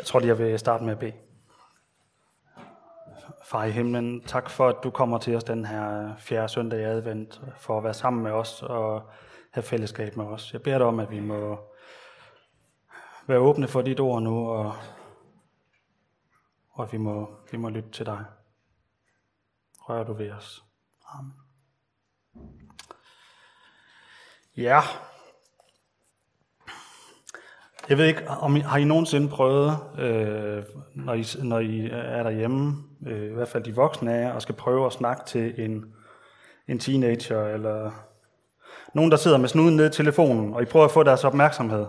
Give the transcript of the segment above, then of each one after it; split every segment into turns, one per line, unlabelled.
Jeg tror lige, jeg vil starte med at bede. Far i himlen, tak for, at du kommer til os den her øh, fjerde søndag i advent, øh, for at være sammen med os og have fællesskab med os. Jeg beder dig om, at vi må være åbne for dit ord nu, og, og at vi må, vi må lytte til dig. Rør du ved os. Amen. Ja, jeg ved ikke, om I, har I nogensinde prøvet, øh, når, I, når I er derhjemme, øh, i hvert fald de voksne af jer, og skal prøve at snakke til en, en teenager, eller nogen, der sidder med snuden ned i telefonen, og I prøver at få deres opmærksomhed.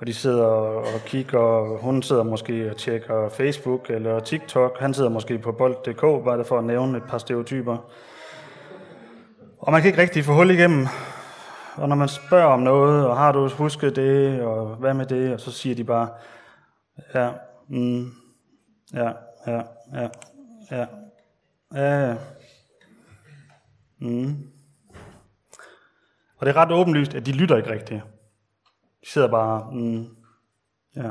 Og de sidder og kigger, og hun sidder måske og tjekker Facebook eller TikTok, han sidder måske på bold.dk, bare det for at nævne et par stereotyper. Og man kan ikke rigtig få hul igennem, og når man spørger om noget, og har du husket det, og hvad med det, og så siger de bare, ja, mm, ja, ja, ja, ja, ja, ja. Mm. Og det er ret åbenlyst, at de lytter ikke rigtigt. De sidder bare, mm, ja.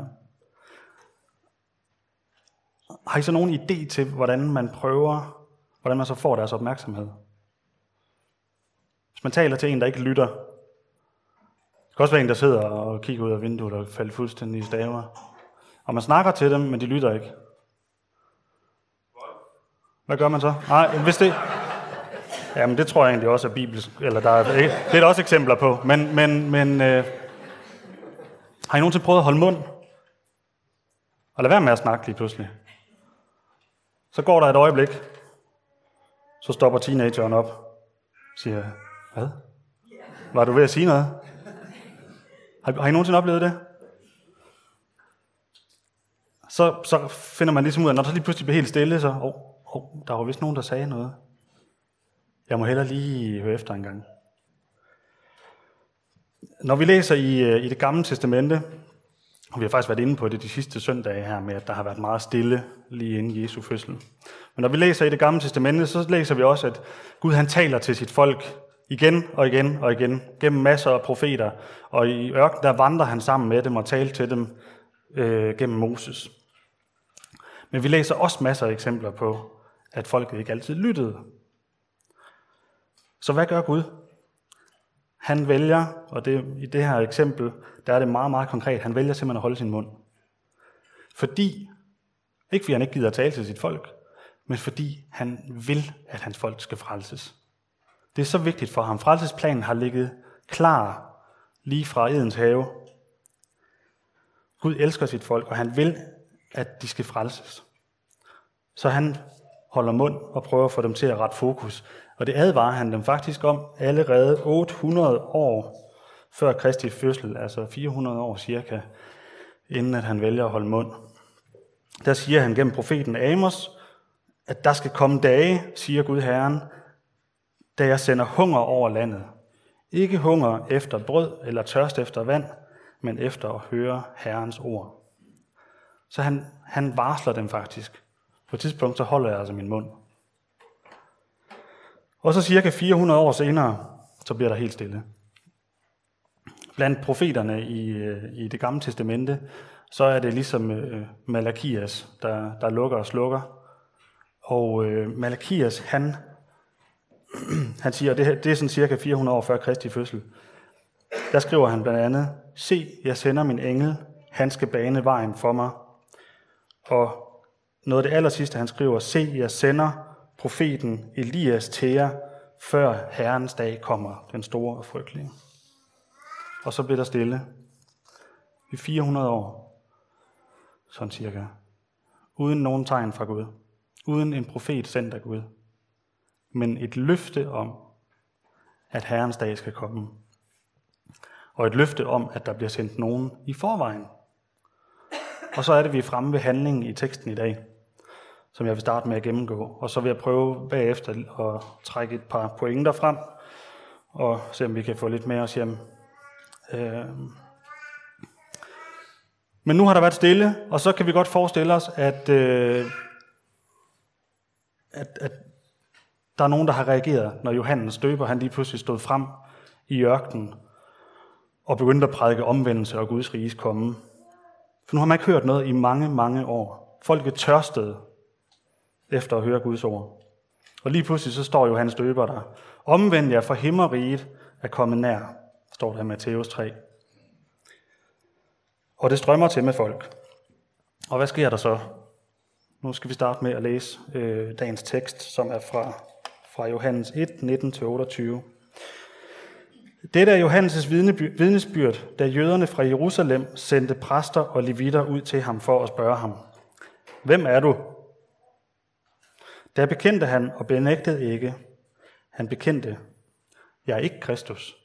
Har I så nogen idé til, hvordan man prøver, hvordan man så får deres opmærksomhed? Hvis man taler til en, der ikke lytter, kan også være en, der sidder og kigger ud af vinduet og falder fuldstændig i staver. Og man snakker til dem, men de lytter ikke. Hvad gør man så? Nej, hvis det... Jamen, det tror jeg egentlig også er bibelsk, eller der er, det er der også eksempler på. Men, men, men øh, har I nogensinde prøvet at holde mund? Og lade være med at snakke lige pludselig. Så går der et øjeblik, så stopper teenageren op, siger, hvad? Var du ved at sige noget? Har, har I nogensinde oplevet det? Så, så finder man ligesom ud af, når der lige pludselig bliver helt stille, så, oh, oh, der var vist nogen, der sagde noget. Jeg må hellere lige høre efter en gang. Når vi læser i, øh, i det gamle testamente, og vi har faktisk været inde på det de sidste søndage her med, at der har været meget stille lige inden Jesu fødsel. Men når vi læser i det gamle testamente, så læser vi også, at Gud han taler til sit folk Igen og igen og igen, gennem masser af profeter. Og i ørkenen, der vandrer han sammen med dem og taler til dem øh, gennem Moses. Men vi læser også masser af eksempler på, at folket ikke altid lyttede. Så hvad gør Gud? Han vælger, og det, i det her eksempel, der er det meget, meget konkret, han vælger simpelthen at holde sin mund. Fordi, ikke fordi han ikke gider at tale til sit folk, men fordi han vil, at hans folk skal frelses. Det er så vigtigt for ham. Frelsesplanen har ligget klar lige fra Edens have. Gud elsker sit folk, og han vil, at de skal frelses. Så han holder mund og prøver at få dem til at rette fokus. Og det advarer han dem faktisk om allerede 800 år før Kristi fødsel, altså 400 år cirka, inden at han vælger at holde mund. Der siger han gennem profeten Amos, at der skal komme dage, siger Gud Herren, da jeg sender hunger over landet. Ikke hunger efter brød eller tørst efter vand, men efter at høre Herrens ord. Så han, han varsler dem faktisk. På et tidspunkt så holder jeg altså min mund. Og så cirka 400 år senere, så bliver der helt stille. Blandt profeterne i, øh, i det gamle testamente, så er det ligesom øh, Malakias, der, der lukker og slukker. Og øh, Malakias, han han siger, det, det er sådan cirka 400 år før Kristi fødsel. Der skriver han blandt andet, Se, jeg sender min engel, han skal bane vejen for mig. Og noget af det aller sidste, han skriver, Se, jeg sender profeten Elias til jer, før Herrens dag kommer, den store og frygtelige. Og så bliver der stille i 400 år, sådan cirka, uden nogen tegn fra Gud, uden en profet sendt af Gud men et løfte om, at Herrens dag skal komme. Og et løfte om, at der bliver sendt nogen i forvejen. Og så er det, vi er fremme ved handlingen i teksten i dag, som jeg vil starte med at gennemgå. Og så vil jeg prøve bagefter at trække et par pointer frem, og se om vi kan få lidt med os hjem. Øh, men nu har der været stille, og så kan vi godt forestille os, at, øh, at, at der er nogen, der har reageret, når Johannes døber, han lige pludselig stod frem i ørkenen og begyndte at prædike omvendelse og Guds riges komme. For nu har man ikke hørt noget i mange, mange år. Folket tørstede efter at høre Guds ord. Og lige pludselig så står Johannes døber der. Omvend jer, for himmeriget er kommet nær, står der i Matthæus 3. Og det strømmer til med folk. Og hvad sker der så? Nu skal vi starte med at læse øh, dagens tekst, som er fra, fra Johannes 1, 19-28. Dette er Johannes' vidnesbyrd, da jøderne fra Jerusalem sendte præster og levitter ud til ham for at spørge ham. Hvem er du? Der bekendte han og benægtede ikke. Han bekendte, jeg er ikke Kristus.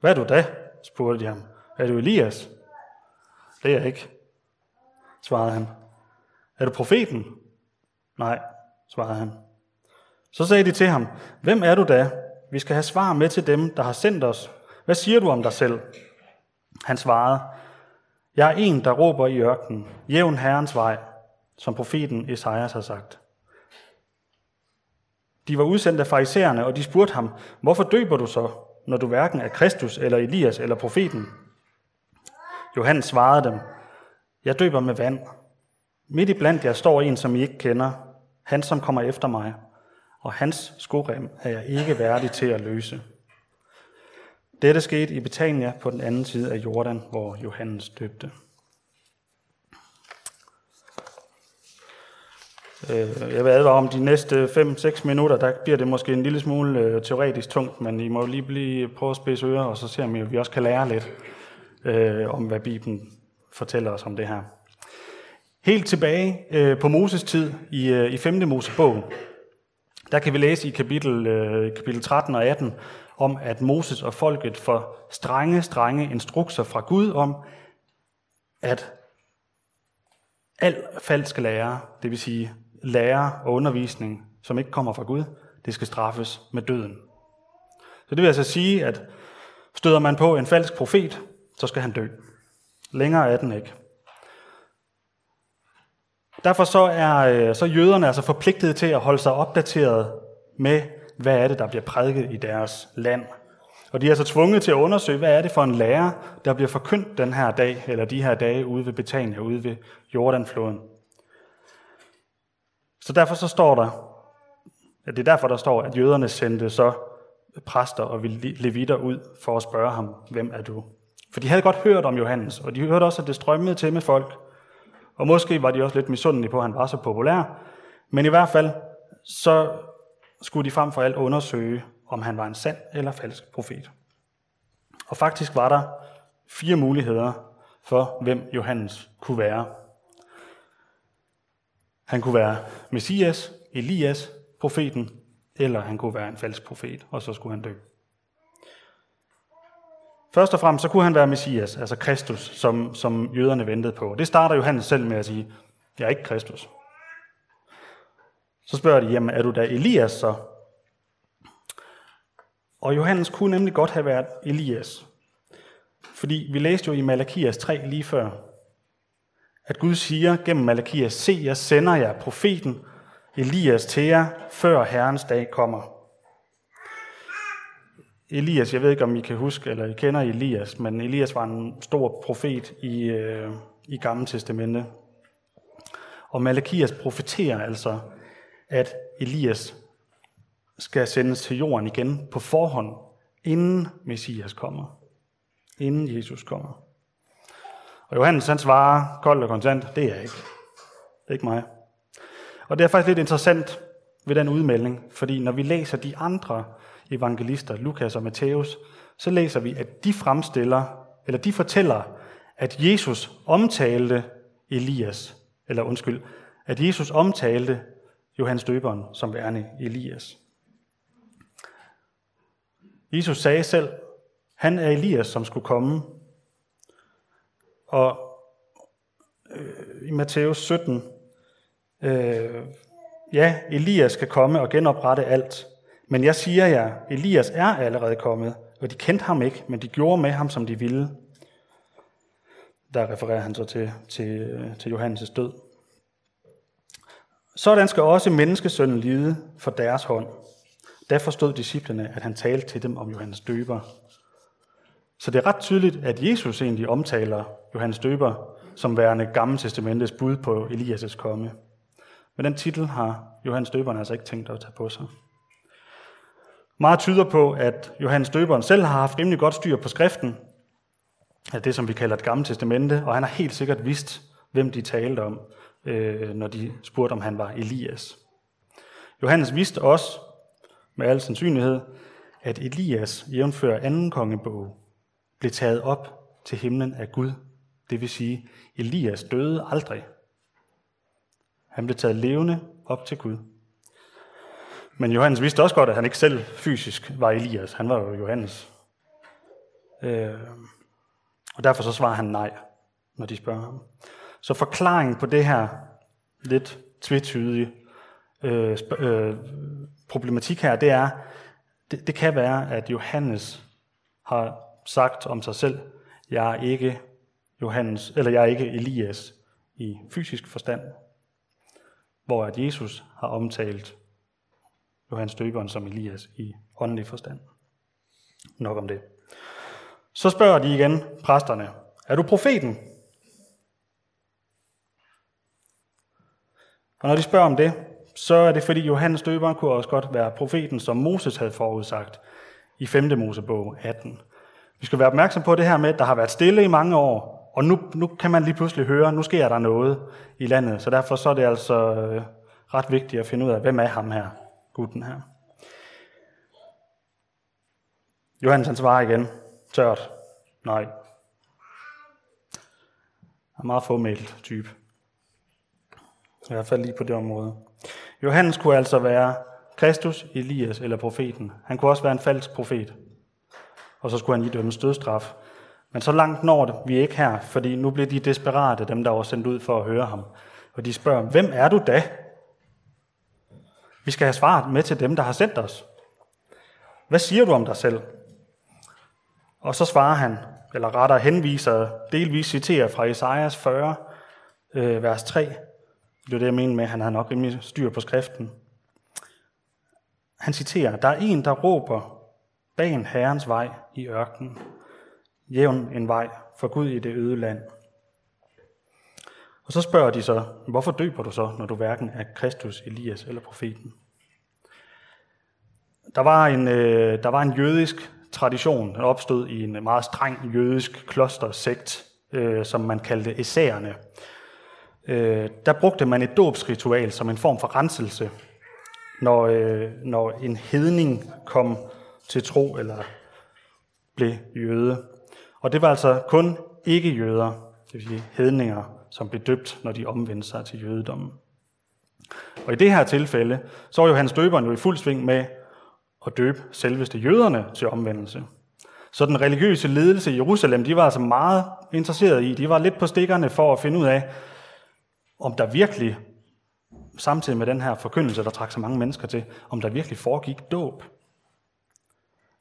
Hvad er du da? spurgte de ham. Er du Elias? Det er jeg ikke, svarede han. Er du profeten? Nej, svarede han. Så sagde de til ham, hvem er du da? Vi skal have svar med til dem, der har sendt os. Hvad siger du om dig selv? Han svarede, jeg er en, der råber i ørkenen, jævn Herrens vej, som profeten Esajas har sagt. De var udsendt af farisæerne, og de spurgte ham, hvorfor døber du så, når du hverken er Kristus eller Elias eller profeten? Johannes svarede dem, jeg døber med vand. Midt i blandt jer står en, som I ikke kender, han som kommer efter mig, og hans skorem er jeg ikke værdig til at løse. Dette skete i Betania på den anden side af Jordan, hvor Johannes døbte. Øh, jeg vil advare om de næste 5-6 minutter, der bliver det måske en lille smule øh, teoretisk tungt, men I må lige blive, prøve at spidse ører, og så ser vi, om vi også kan lære lidt øh, om, hvad Bibelen fortæller os om det her. Helt tilbage øh, på Moses tid i, øh, i 5. Mosebog, der kan vi læse i kapitel, øh, kapitel 13 og 18 om, at Moses og folket får strenge, strenge instrukser fra Gud om, at al falsk lære, det vil sige lære og undervisning, som ikke kommer fra Gud, det skal straffes med døden. Så det vil altså sige, at støder man på en falsk profet, så skal han dø. Længere er den ikke. Derfor så er øh, så jøderne altså forpligtet til at holde sig opdateret med, hvad er det, der bliver prædiket i deres land. Og de er altså tvunget til at undersøge, hvad er det for en lærer, der bliver forkyndt den her dag, eller de her dage ude ved Betania, ude ved Jordanfloden. Så derfor så står der, at det er derfor, der står, at jøderne sendte så præster og levitter ud for at spørge ham, hvem er du? For de havde godt hørt om Johannes, og de hørte også, at det strømmede til med folk. Og måske var de også lidt misundelige på, at han var så populær. Men i hvert fald, så skulle de frem for alt undersøge, om han var en sand eller falsk profet. Og faktisk var der fire muligheder for, hvem Johannes kunne være. Han kunne være Messias, Elias, profeten, eller han kunne være en falsk profet, og så skulle han dø. Først og fremmest så kunne han være Messias, altså Kristus, som, som jøderne ventede på. Det starter Johannes selv med at sige, jeg er ikke Kristus. Så spørger de, jamen er du da Elias så? Og Johannes kunne nemlig godt have været Elias. Fordi vi læste jo i Malakias 3 lige før, at Gud siger gennem Malakias, se, jeg sender jer profeten Elias til jer, før Herrens dag kommer. Elias, jeg ved ikke, om I kan huske, eller I kender Elias, men Elias var en stor profet i, øh, i Gamle Testamente. Og Malakias profeterer altså, at Elias skal sendes til jorden igen på forhånd, inden Messias kommer. Inden Jesus kommer. Og Johannes han svarer koldt og kontant, det er jeg ikke. Det er ikke mig. Og det er faktisk lidt interessant ved den udmelding, fordi når vi læser de andre evangelister, Lukas og Matthæus, så læser vi, at de fremstiller, eller de fortæller, at Jesus omtalte Elias, eller undskyld, at Jesus omtalte Johannes døberen som værende Elias. Jesus sagde selv, han er Elias, som skulle komme. Og øh, i Matthæus 17, øh, ja, Elias skal komme og genoprette alt. Men jeg siger jer, Elias er allerede kommet, og de kendte ham ikke, men de gjorde med ham, som de ville. Der refererer han så til, til, til Johannes' død. Sådan skal også menneskesønnen lide for deres hånd. Da forstod disciplene, at han talte til dem om Johannes døber. Så det er ret tydeligt, at Jesus egentlig omtaler Johannes døber som værende Gamle Testamentets bud på Elias' komme. Men den titel har Johannes Døberen altså ikke tænkt at tage på sig. Meget tyder på, at Johannes Døberen selv har haft rimelig godt styr på skriften, af det, som vi kalder et gamle testamente, og han har helt sikkert vidst, hvem de talte om, øh, når de spurgte, om han var Elias. Johannes vidste også, med al sandsynlighed, at Elias, jævnfør anden kongebog, blev taget op til himlen af Gud. Det vil sige, Elias døde aldrig. Han blev taget levende op til Gud. Men Johannes vidste også godt, at han ikke selv fysisk var Elias. Han var jo Johannes. Øh, og derfor så svarer han nej, når de spørger ham. Så forklaringen på det her lidt tvetydige øh, øh, problematik her, det er, det, det kan være, at Johannes har sagt om sig selv, jeg er ikke Johannes, eller jeg er ikke Elias i fysisk forstand, hvor at Jesus har omtalt Johannes døberen som Elias i åndelig forstand. Nok om det. Så spørger de igen præsterne, er du profeten? Og når de spørger om det, så er det fordi Johannes døberen kunne også godt være profeten, som Moses havde forudsagt i 5. Mosebog 18. Vi skal være opmærksom på det her med, at der har været stille i mange år, og nu, nu kan man lige pludselig høre, at nu sker der noget i landet. Så derfor så er det altså øh, ret vigtigt at finde ud af, hvem er ham her, gutten her. Johannes han svarer igen, tørt, nej. Han er meget formelt type. I hvert fald lige på det område. Johannes kunne altså være Kristus, Elias eller profeten. Han kunne også være en falsk profet. Og så skulle han idømmes dødstraf. Men så langt når det, vi er ikke her, fordi nu bliver de desperate, dem der var sendt ud for at høre ham. Og de spørger, hvem er du da? Vi skal have svaret med til dem, der har sendt os. Hvad siger du om dig selv? Og så svarer han, eller rettere henviser, delvis citerer fra Esajas 40, øh, vers 3. Det er det, jeg mener med, at han har nok rimelig styr på skriften. Han citerer, der er en, der råber, ban herrens vej i ørkenen. Jævn en vej for Gud i det øde land. Og så spørger de så, hvorfor døber du så, når du hverken er Kristus, Elias eller profeten? Der var en, øh, der var en jødisk tradition, der opstod i en meget streng jødisk klostersekt, øh, som man kaldte essærerne. Øh, der brugte man et dåbsritual som en form for renselse, når, øh, når en hedning kom til tro eller blev jøde. Og det var altså kun ikke-jøder, det vil sige hedninger, som blev døbt, når de omvendte sig til jødedommen. Og i det her tilfælde, så var Johannes døberen jo i fuld sving med at døbe selveste jøderne til omvendelse. Så den religiøse ledelse i Jerusalem, de var altså meget interesseret i, de var lidt på stikkerne for at finde ud af, om der virkelig, samtidig med den her forkyndelse, der trak så mange mennesker til, om der virkelig foregik dåb.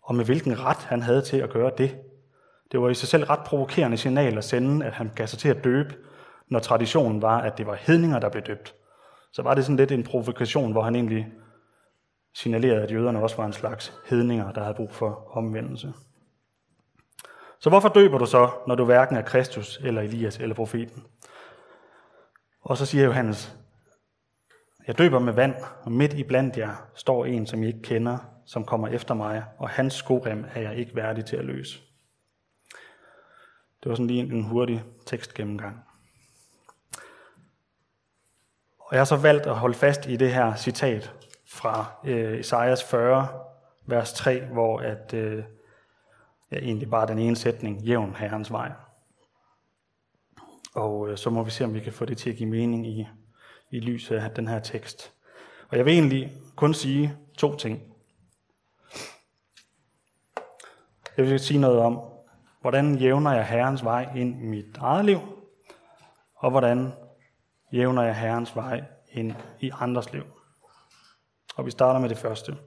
Og med hvilken ret han havde til at gøre det. Det var i sig selv ret provokerende signal at sende, at han gav sig til at døbe, når traditionen var, at det var hedninger, der blev døbt. Så var det sådan lidt en provokation, hvor han egentlig signalerede, at jøderne også var en slags hedninger, der havde brug for omvendelse. Så hvorfor døber du så, når du hverken er Kristus eller Elias eller profeten? Og så siger Johannes, jeg døber med vand, og midt i blandt jer står en, som I ikke kender, som kommer efter mig, og hans skorem er jeg ikke værdig til at løse. Det var sådan lige en hurtig tekstgennemgang. Og jeg har så valgt at holde fast i det her citat fra øh, Esajas 40, vers 3, hvor at, øh, ja, egentlig bare den ene sætning, jævn herrens vej. Og øh, så må vi se, om vi kan få det til at give mening i, i lyset af den her tekst. Og jeg vil egentlig kun sige to ting. Jeg vil sige noget om, hvordan jævner jeg Herrens vej ind i mit eget liv, og hvordan jævner jeg Herrens vej ind i andres liv. Og vi starter med det første.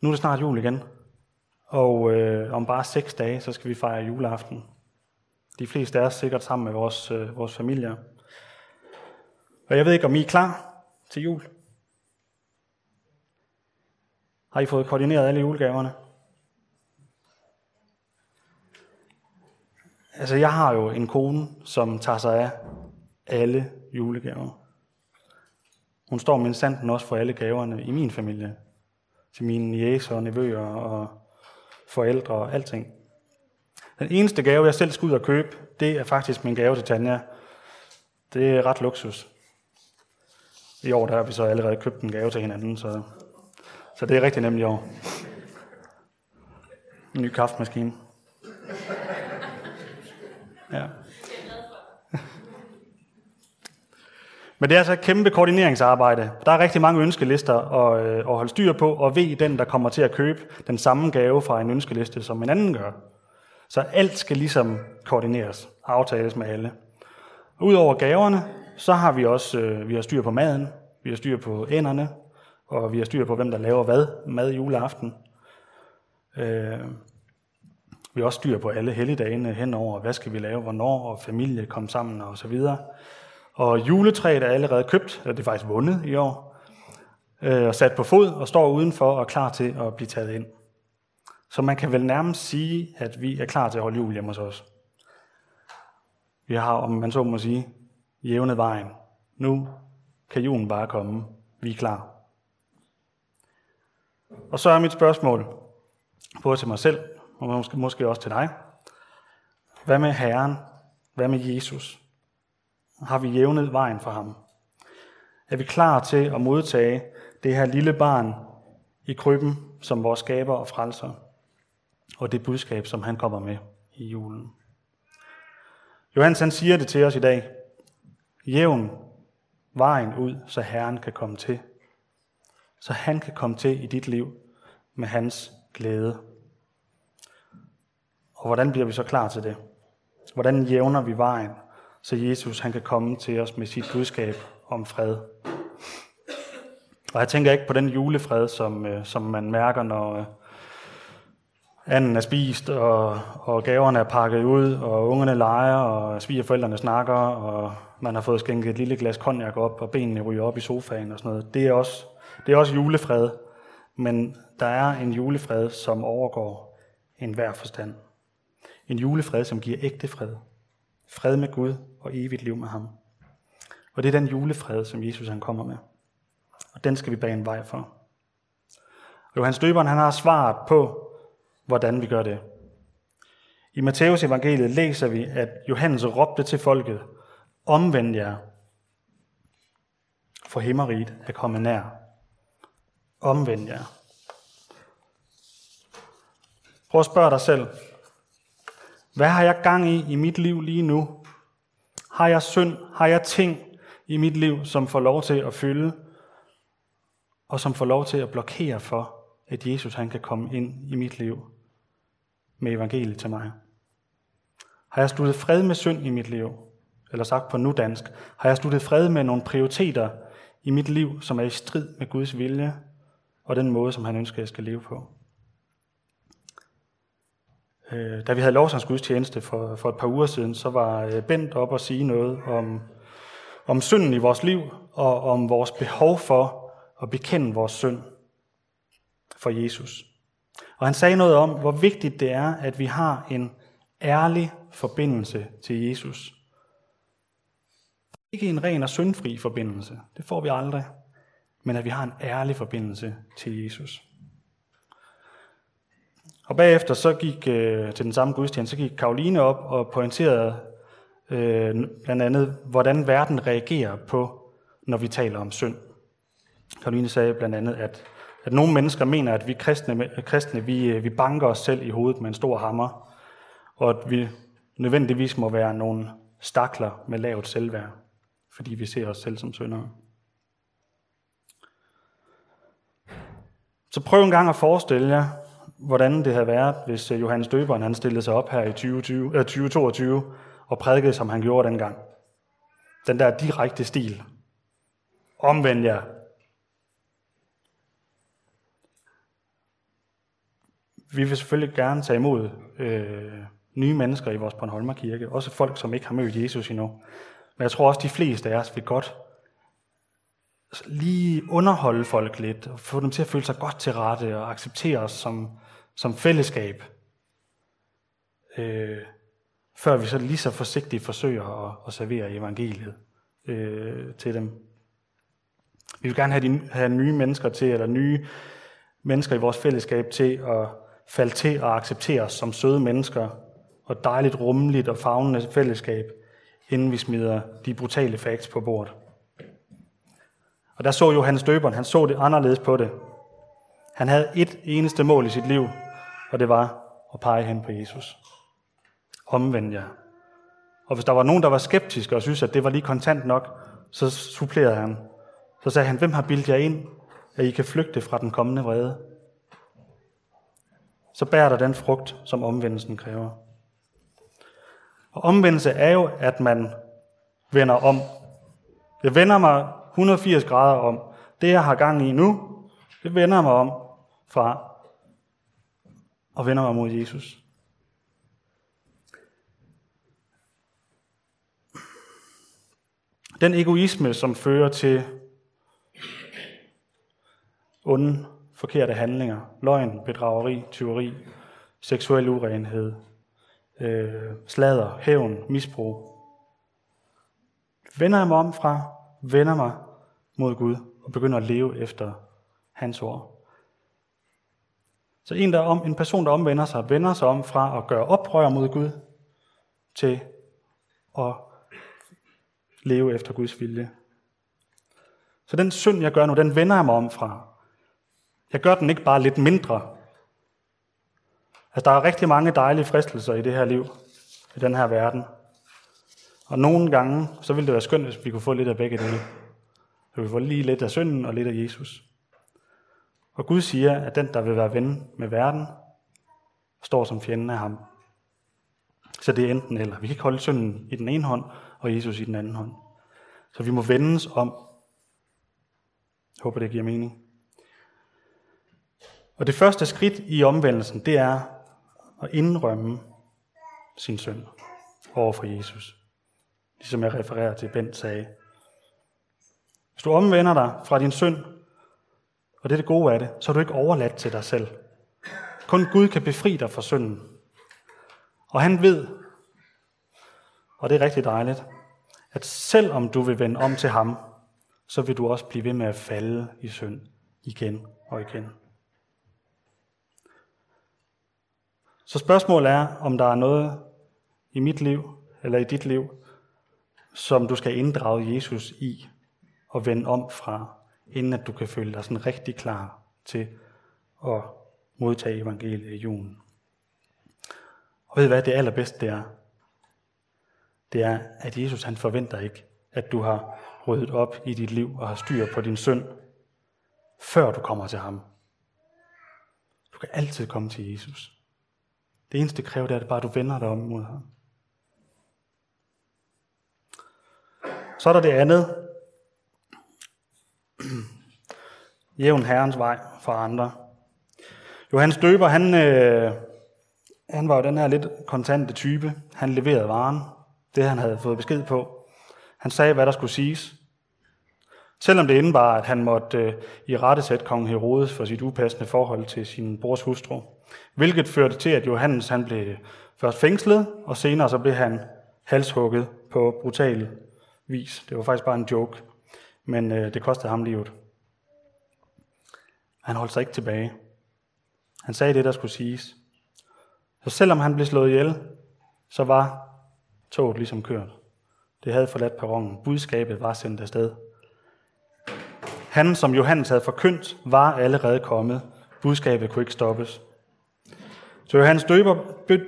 Nu er det snart jul igen, og øh, om bare seks dage, så skal vi fejre juleaften. De fleste er sikkert sammen med vores, øh, vores familier. Og jeg ved ikke, om I er klar til jul. Har I fået koordineret alle julegaverne? Altså, jeg har jo en kone, som tager sig af alle julegaver. Hun står med sanden også for alle gaverne i min familie. Til mine jæser og nevøer og forældre og alting. Den eneste gave, jeg selv skal ud og købe, det er faktisk min gave til Tanja. Det er ret luksus. I år der har vi så allerede købt en gave til hinanden, så, så det er rigtig nemt i år. En ny kaffemaskine. Ja. Men det er altså et kæmpe koordineringsarbejde. Der er rigtig mange ønskelister at, øh, at holde styr på, og ved den, der kommer til at købe den samme gave fra en ønskeliste, som en anden gør. Så alt skal ligesom koordineres, aftales med alle. Udover gaverne, så har vi også øh, vi har styr på maden, vi har styr på enderne, og vi har styr på, hvem der laver hvad mad juleaften. Øh, vi har også styr på alle helligdagene henover, hvad skal vi lave, hvornår, og familie kom sammen og så videre. Og juletræet er allerede købt, eller det er faktisk vundet i år, øh, og sat på fod og står udenfor og er klar til at blive taget ind. Så man kan vel nærmest sige, at vi er klar til at holde jul hjemme hos os. Vi har, om man så må sige, jævnet vejen. Nu kan julen bare komme. Vi er klar. Og så er mit spørgsmål, både til mig selv, og måske, måske også til dig. Hvad med Herren? Hvad med Jesus? Har vi jævnet vejen for ham? Er vi klar til at modtage det her lille barn i krybben som vores skaber og frelser? Og det budskab, som han kommer med i julen. Johannes han siger det til os i dag. Jævn vejen ud, så Herren kan komme til. Så han kan komme til i dit liv med hans glæde. Og hvordan bliver vi så klar til det? Hvordan jævner vi vejen, så Jesus han kan komme til os med sit budskab om fred? Og jeg tænker ikke på den julefred, som, øh, som man mærker, når øh, anden er spist, og, og gaverne er pakket ud, og ungerne leger, og svigerforældrene snakker, og man har fået skænket et lille glas konjak op, og benene ryger op i sofaen og sådan noget. Det er også, det er også julefred, men der er en julefred, som overgår enhver forstand. En julefred, som giver ægte fred. Fred med Gud og evigt liv med ham. Og det er den julefred, som Jesus han kommer med. Og den skal vi bage en vej for. Og Johannes Døberen han har svaret på, hvordan vi gør det. I Matteus evangeliet læser vi, at Johannes råbte til folket, omvend jer, for himmeriget er kommet nær. Omvend jer. Prøv at spørge dig selv, hvad har jeg gang i i mit liv lige nu? Har jeg synd? Har jeg ting i mit liv, som får lov til at fylde, og som får lov til at blokere for, at Jesus han kan komme ind i mit liv med evangeliet til mig? Har jeg sluttet fred med synd i mit liv? Eller sagt på nu dansk, har jeg sluttet fred med nogle prioriteter i mit liv, som er i strid med Guds vilje og den måde, som han ønsker, jeg skal leve på? Øh, da vi havde lovsangsgudstjeneste for, for et par uger siden, så var øh, Bent op og sige noget om, om synden i vores liv, og om vores behov for at bekende vores synd for Jesus. Og han sagde noget om, hvor vigtigt det er, at vi har en ærlig forbindelse til Jesus. Ikke en ren og syndfri forbindelse, det får vi aldrig, men at vi har en ærlig forbindelse til Jesus. Og bagefter så gik øh, til den samme gudstjeneste, så gik Karoline op og pointerede øh, blandt andet, hvordan verden reagerer på, når vi taler om synd. Karoline sagde blandt andet, at, at nogle mennesker mener, at vi kristne, kristne vi, øh, vi banker os selv i hovedet med en stor hammer, og at vi nødvendigvis må være nogle stakler med lavt selvværd, fordi vi ser os selv som syndere. Så prøv en gang at forestille jer, hvordan det havde været, hvis øh, Johannes Døberen han stillede sig op her i 2020, øh, 2022 og prædikede, som han gjorde dengang. Den der direkte stil. Omvend jer. Vi vil selvfølgelig gerne tage imod øh, nye mennesker i vores Bornholmer Kirke. Også folk, som ikke har mødt Jesus endnu. Men jeg tror også, de fleste af os vil godt lige underholde folk lidt, og få dem til at føle sig godt til rette, og acceptere os som, som fællesskab. Øh, før vi så lige så forsigtigt forsøger at, at servere evangeliet øh, til dem. Vi vil gerne have, de, have nye mennesker til, eller nye mennesker i vores fællesskab til at falde til og acceptere os som søde mennesker, og dejligt, rummeligt og fagnende fællesskab, inden vi smider de brutale facts på bordet. Og der så Johannes Døberen, han så det anderledes på det. Han havde et eneste mål i sit liv, og det var at pege hen på Jesus. Omvend jer. Og hvis der var nogen, der var skeptiske og synes, at det var lige kontant nok, så supplerede han. Så sagde han, hvem har bildt jer ind, at I kan flygte fra den kommende vrede? Så bærer der den frugt, som omvendelsen kræver. Og omvendelse er jo, at man vender om. Jeg vender mig 180 grader om. Det, jeg har gang i nu, det vender mig om fra og vender mig mod Jesus. Den egoisme, som fører til onde, forkerte handlinger, løgn, bedrageri, tyveri, seksuel urenhed, øh, slader, hævn, misbrug. Vender jeg mig om fra, vender mig mod Gud og begynder at leve efter hans ord. Så en, der om, en person, der omvender sig, vender sig om fra at gøre oprør mod Gud, til at leve efter Guds vilje. Så den synd, jeg gør nu, den vender jeg mig om fra. Jeg gør den ikke bare lidt mindre. Altså, der er rigtig mange dejlige fristelser i det her liv, i den her verden. Og nogle gange, så ville det være skønt, hvis vi kunne få lidt af begge dele. Så vi får lige lidt af synden og lidt af Jesus. Og Gud siger, at den, der vil være ven med verden, står som fjenden af ham. Så det er enten eller. Vi kan ikke holde synden i den ene hånd, og Jesus i den anden hånd. Så vi må vendes om. Jeg håber, det giver mening. Og det første skridt i omvendelsen, det er at indrømme sin synd over for Jesus. Ligesom jeg refererer til, Bent sagde. Hvis du omvender dig fra din synd, og det er det gode af det, så er du ikke overladt til dig selv. Kun Gud kan befri dig fra synden. Og han ved, og det er rigtig dejligt, at selvom du vil vende om til ham, så vil du også blive ved med at falde i synd igen og igen. Så spørgsmålet er, om der er noget i mit liv, eller i dit liv, som du skal inddrage Jesus i og vende om fra, inden at du kan føle dig sådan rigtig klar til at modtage evangeliet i julen. Og ved hvad det allerbedste det er? Det er, at Jesus han forventer ikke, at du har ryddet op i dit liv og har styr på din synd, før du kommer til ham. Du kan altid komme til Jesus. Det eneste det kræver, det er at bare, du vender dig om mod ham. Så er der det andet. Jævn Herrens vej for andre. Johannes Døber, han, øh, han var jo den her lidt kontante type. Han leverede varen, det han havde fået besked på. Han sagde, hvad der skulle siges. Selvom det indebar, at han måtte øh, i rette sætte kong Herodes for sit upassende forhold til sin brors hustru. Hvilket førte til, at Johannes han blev først fængslet, og senere så blev han halshugget på brutal vis. Det var faktisk bare en joke, men øh, det kostede ham livet. Han holdt sig ikke tilbage. Han sagde det, der skulle siges. Så selvom han blev slået ihjel, så var toget ligesom kørt. Det havde forladt perronen. Budskabet var sendt afsted. Han, som Johannes havde forkyndt, var allerede kommet. Budskabet kunne ikke stoppes. Så Johannes døber,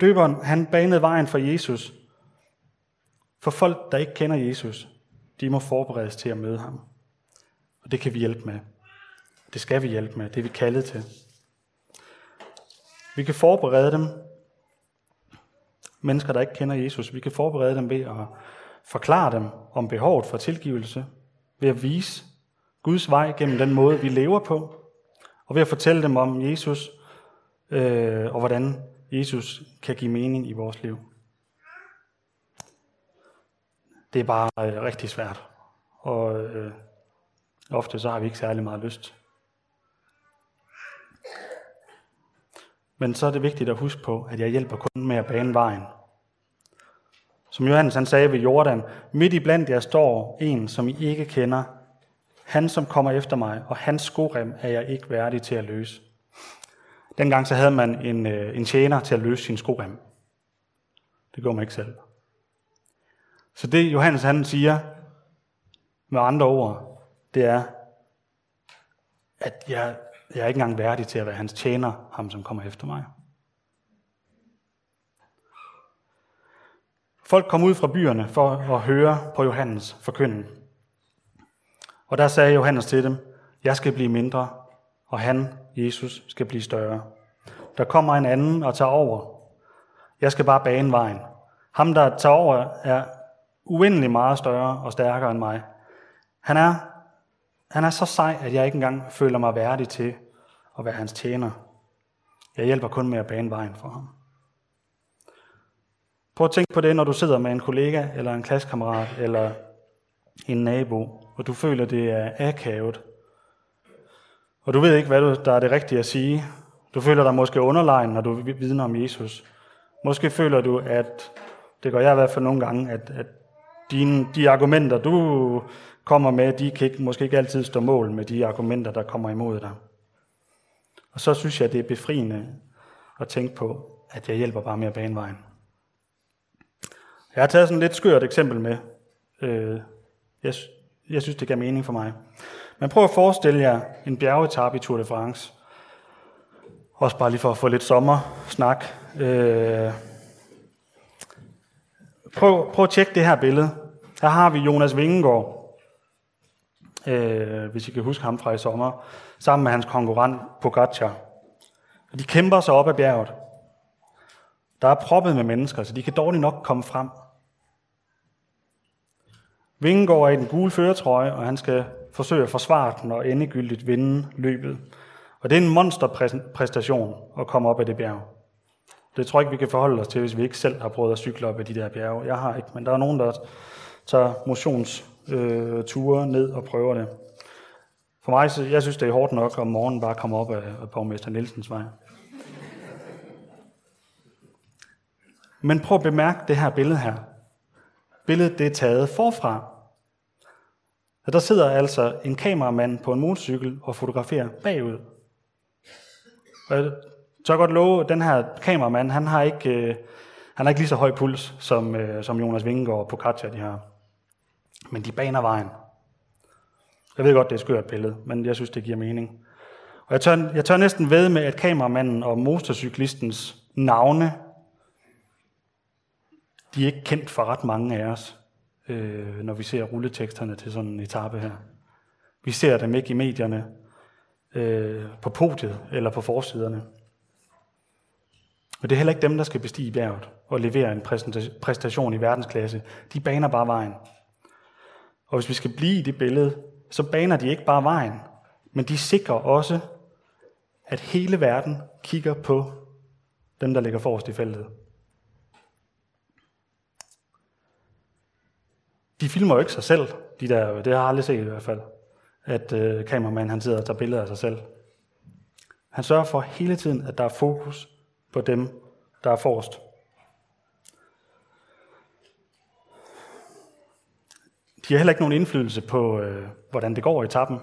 døberen, han banede vejen for Jesus. For folk, der ikke kender Jesus, de må forberedes til at møde ham. Og det kan vi hjælpe med. Det skal vi hjælpe med. Det er vi kaldet til. Vi kan forberede dem, mennesker, der ikke kender Jesus. Vi kan forberede dem ved at forklare dem om behovet for tilgivelse, ved at vise Guds vej gennem den måde, vi lever på, og ved at fortælle dem om Jesus, øh, og hvordan Jesus kan give mening i vores liv. Det er bare øh, rigtig svært, og øh, ofte så har vi ikke særlig meget lyst. Men så er det vigtigt at huske på, at jeg hjælper kun med at bane vejen. Som Johannes han sagde ved Jordan, midt i blandt jer står en, som I ikke kender. Han, som kommer efter mig, og hans skorem er jeg ikke værdig til at løse. Dengang så havde man en, øh, en tjener til at løse sin skorem. Det gjorde man ikke selv. Så det Johannes han siger med andre ord, det er, at jeg, jeg er ikke engang værdig til at være hans tjener, ham som kommer efter mig. Folk kom ud fra byerne for at høre på Johannes forkynden. Og der sagde Johannes til dem, jeg skal blive mindre, og han, Jesus, skal blive større. Der kommer en anden og tager over. Jeg skal bare bane vejen. Ham, der tager over, er uendelig meget større og stærkere end mig. Han er, han er så sej, at jeg ikke engang føler mig værdig til at være hans tjener. Jeg hjælper kun med at bane vejen for ham. Prøv at tænke på det, når du sidder med en kollega, eller en klassekammerat, eller en nabo, og du føler, det er akavet. Og du ved ikke, hvad der er det rigtige at sige. Du føler dig måske underlegen, når du vidner om Jesus. Måske føler du, at, det gør jeg i hvert fald nogle gange, at, at dine, de argumenter, du kommer med, de kan ikke, måske ikke altid stå mål med de argumenter, der kommer imod dig. Og så synes jeg, det er befriende at tænke på, at jeg hjælper bare med at bane vejen. Jeg har taget sådan et lidt skørt eksempel med. Øh, jeg, jeg synes, det giver mening for mig. Men prøv at forestille jer en bjergetappe i Tour de France. Også bare lige for at få lidt sommersnak. Øh, prøv, prøv at tjekke det her billede. Her har vi Jonas Vingegaard, øh, hvis I kan huske ham fra i sommer, sammen med hans konkurrent Pogacar. Og de kæmper sig op ad bjerget. Der er proppet med mennesker, så de kan dårligt nok komme frem. Vingegaard er i den gule føretrøje, og han skal forsøge at forsvare den og endegyldigt vinde løbet. Og det er en monsterpræstation at komme op ad det bjerg. Det tror jeg ikke, vi kan forholde os til, hvis vi ikke selv har prøvet at cykle op ad de der bjerge. Jeg har ikke, men der er nogen, der tager motionsture øh, ned og prøver det. For mig, så, jeg synes, det er hårdt nok om morgenen bare komme op af, af borgmester Nielsens vej. Men prøv at bemærke det her billede her. Billedet det er taget forfra. Og der sidder altså en kameramand på en motorcykel og fotograferer bagud. Og jeg godt love, at den her kameramand, han har ikke, øh, han har ikke lige så høj puls, som, øh, som Jonas Vingegaard og Pocaccia, de har. Men de baner vejen. Jeg ved godt, det er et skørt billede, men jeg synes, det giver mening. Og jeg tør, jeg tør næsten ved med, at kameramanden og motorcyklistens navne de er ikke kendt for ret mange af os, øh, når vi ser rulleteksterne til sådan en etape her. Vi ser dem ikke i medierne, øh, på podiet eller på forsiderne. Og det er heller ikke dem, der skal bestige bjerget og levere en præstation i verdensklasse. De baner bare vejen. Og hvis vi skal blive i det billede, så baner de ikke bare vejen, men de sikrer også, at hele verden kigger på dem, der ligger forrest i feltet. de filmer jo ikke sig selv, de der, det har jeg aldrig set i hvert fald, at øh, kameramanden han sidder og tager billeder af sig selv. Han sørger for hele tiden, at der er fokus på dem, der er forrest. De har heller ikke nogen indflydelse på, øh, hvordan det går i etappen.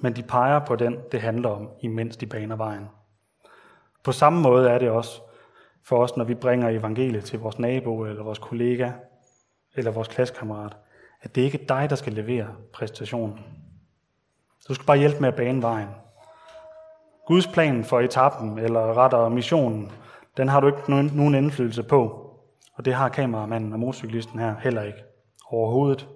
Men de peger på den, det handler om, imens de baner vejen. På samme måde er det også for os, når vi bringer evangeliet til vores nabo, eller vores kollega, eller vores klassekammerat, at det ikke er dig, der skal levere præstationen. Du skal bare hjælpe med at bane vejen. Guds plan for etappen, eller rettere missionen, den har du ikke nogen indflydelse på. Og det har kameramanden og motorcyklisten her heller ikke overhovedet.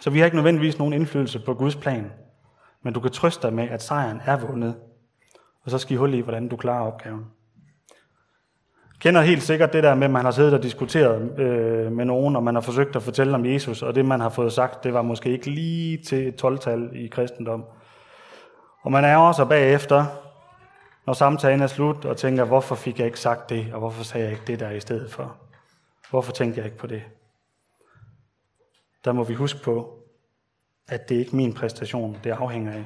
Så vi har ikke nødvendigvis nogen indflydelse på Guds plan, men du kan trøste dig med, at sejren er vundet og så skal I hul i, hvordan du klarer opgaven. Kender helt sikkert det der med, at man har siddet og diskuteret øh, med nogen, og man har forsøgt at fortælle om Jesus, og det man har fået sagt, det var måske ikke lige til et 12-tal i kristendom. Og man er også bagefter, når samtalen er slut, og tænker, hvorfor fik jeg ikke sagt det, og hvorfor sagde jeg ikke det der i stedet for? Hvorfor tænkte jeg ikke på det? Der må vi huske på, at det ikke er min præstation, det afhænger af.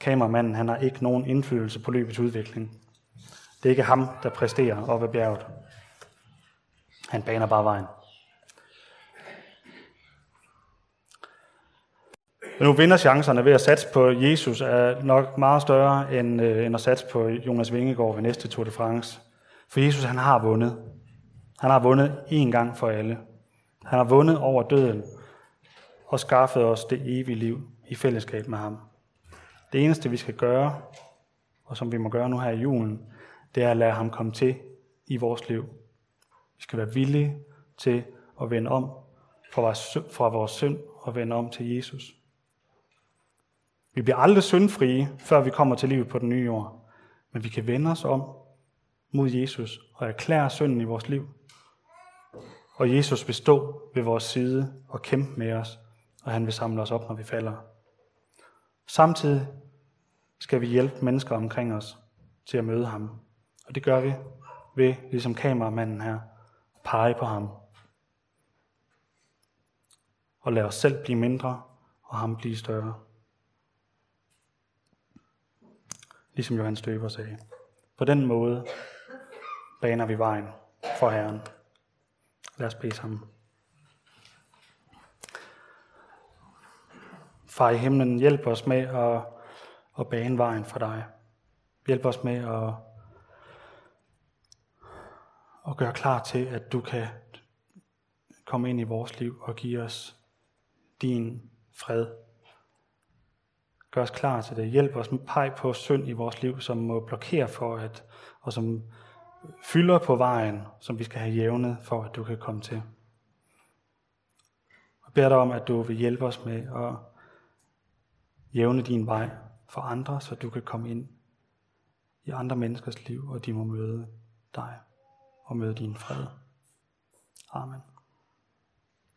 Kameramanden han har ikke nogen indflydelse på løbets udvikling. Det er ikke ham, der præsterer op ad bjerget. Han baner bare vejen. Nu vinder chancerne ved at satse på Jesus er nok meget større end, øh, end at satse på Jonas Vingegaard ved næste Tour de France. For Jesus han har vundet. Han har vundet én gang for alle. Han har vundet over døden og skaffet os det evige liv i fællesskab med ham. Det eneste, vi skal gøre, og som vi må gøre nu her i julen, det er at lade ham komme til i vores liv. Vi skal være villige til at vende om fra vores, fra vores synd og vende om til Jesus. Vi bliver aldrig syndfrie, før vi kommer til livet på den nye jord. Men vi kan vende os om mod Jesus og erklære synden i vores liv. Og Jesus vil stå ved vores side og kæmpe med os, og han vil samle os op, når vi falder. Samtidig skal vi hjælpe mennesker omkring os til at møde ham. Og det gør vi ved, ligesom kameramanden her, pege på ham. Og lade os selv blive mindre, og ham blive større. Ligesom Johannes Døber sagde. På den måde baner vi vejen for Herren. Lad os bede sammen. Far i himlen, hjælp os med at, at bane vejen for dig. Hjælp os med at, at gøre klar til, at du kan komme ind i vores liv og give os din fred. Gør os klar til det. Hjælp os med pege på synd i vores liv, som må blokere for, at, og som fylder på vejen, som vi skal have jævnet, for at du kan komme til. Og beder dig om, at du vil hjælpe os med at jævne din vej for andre, så du kan komme ind i andre menneskers liv, og de må møde dig og møde din fred. Amen.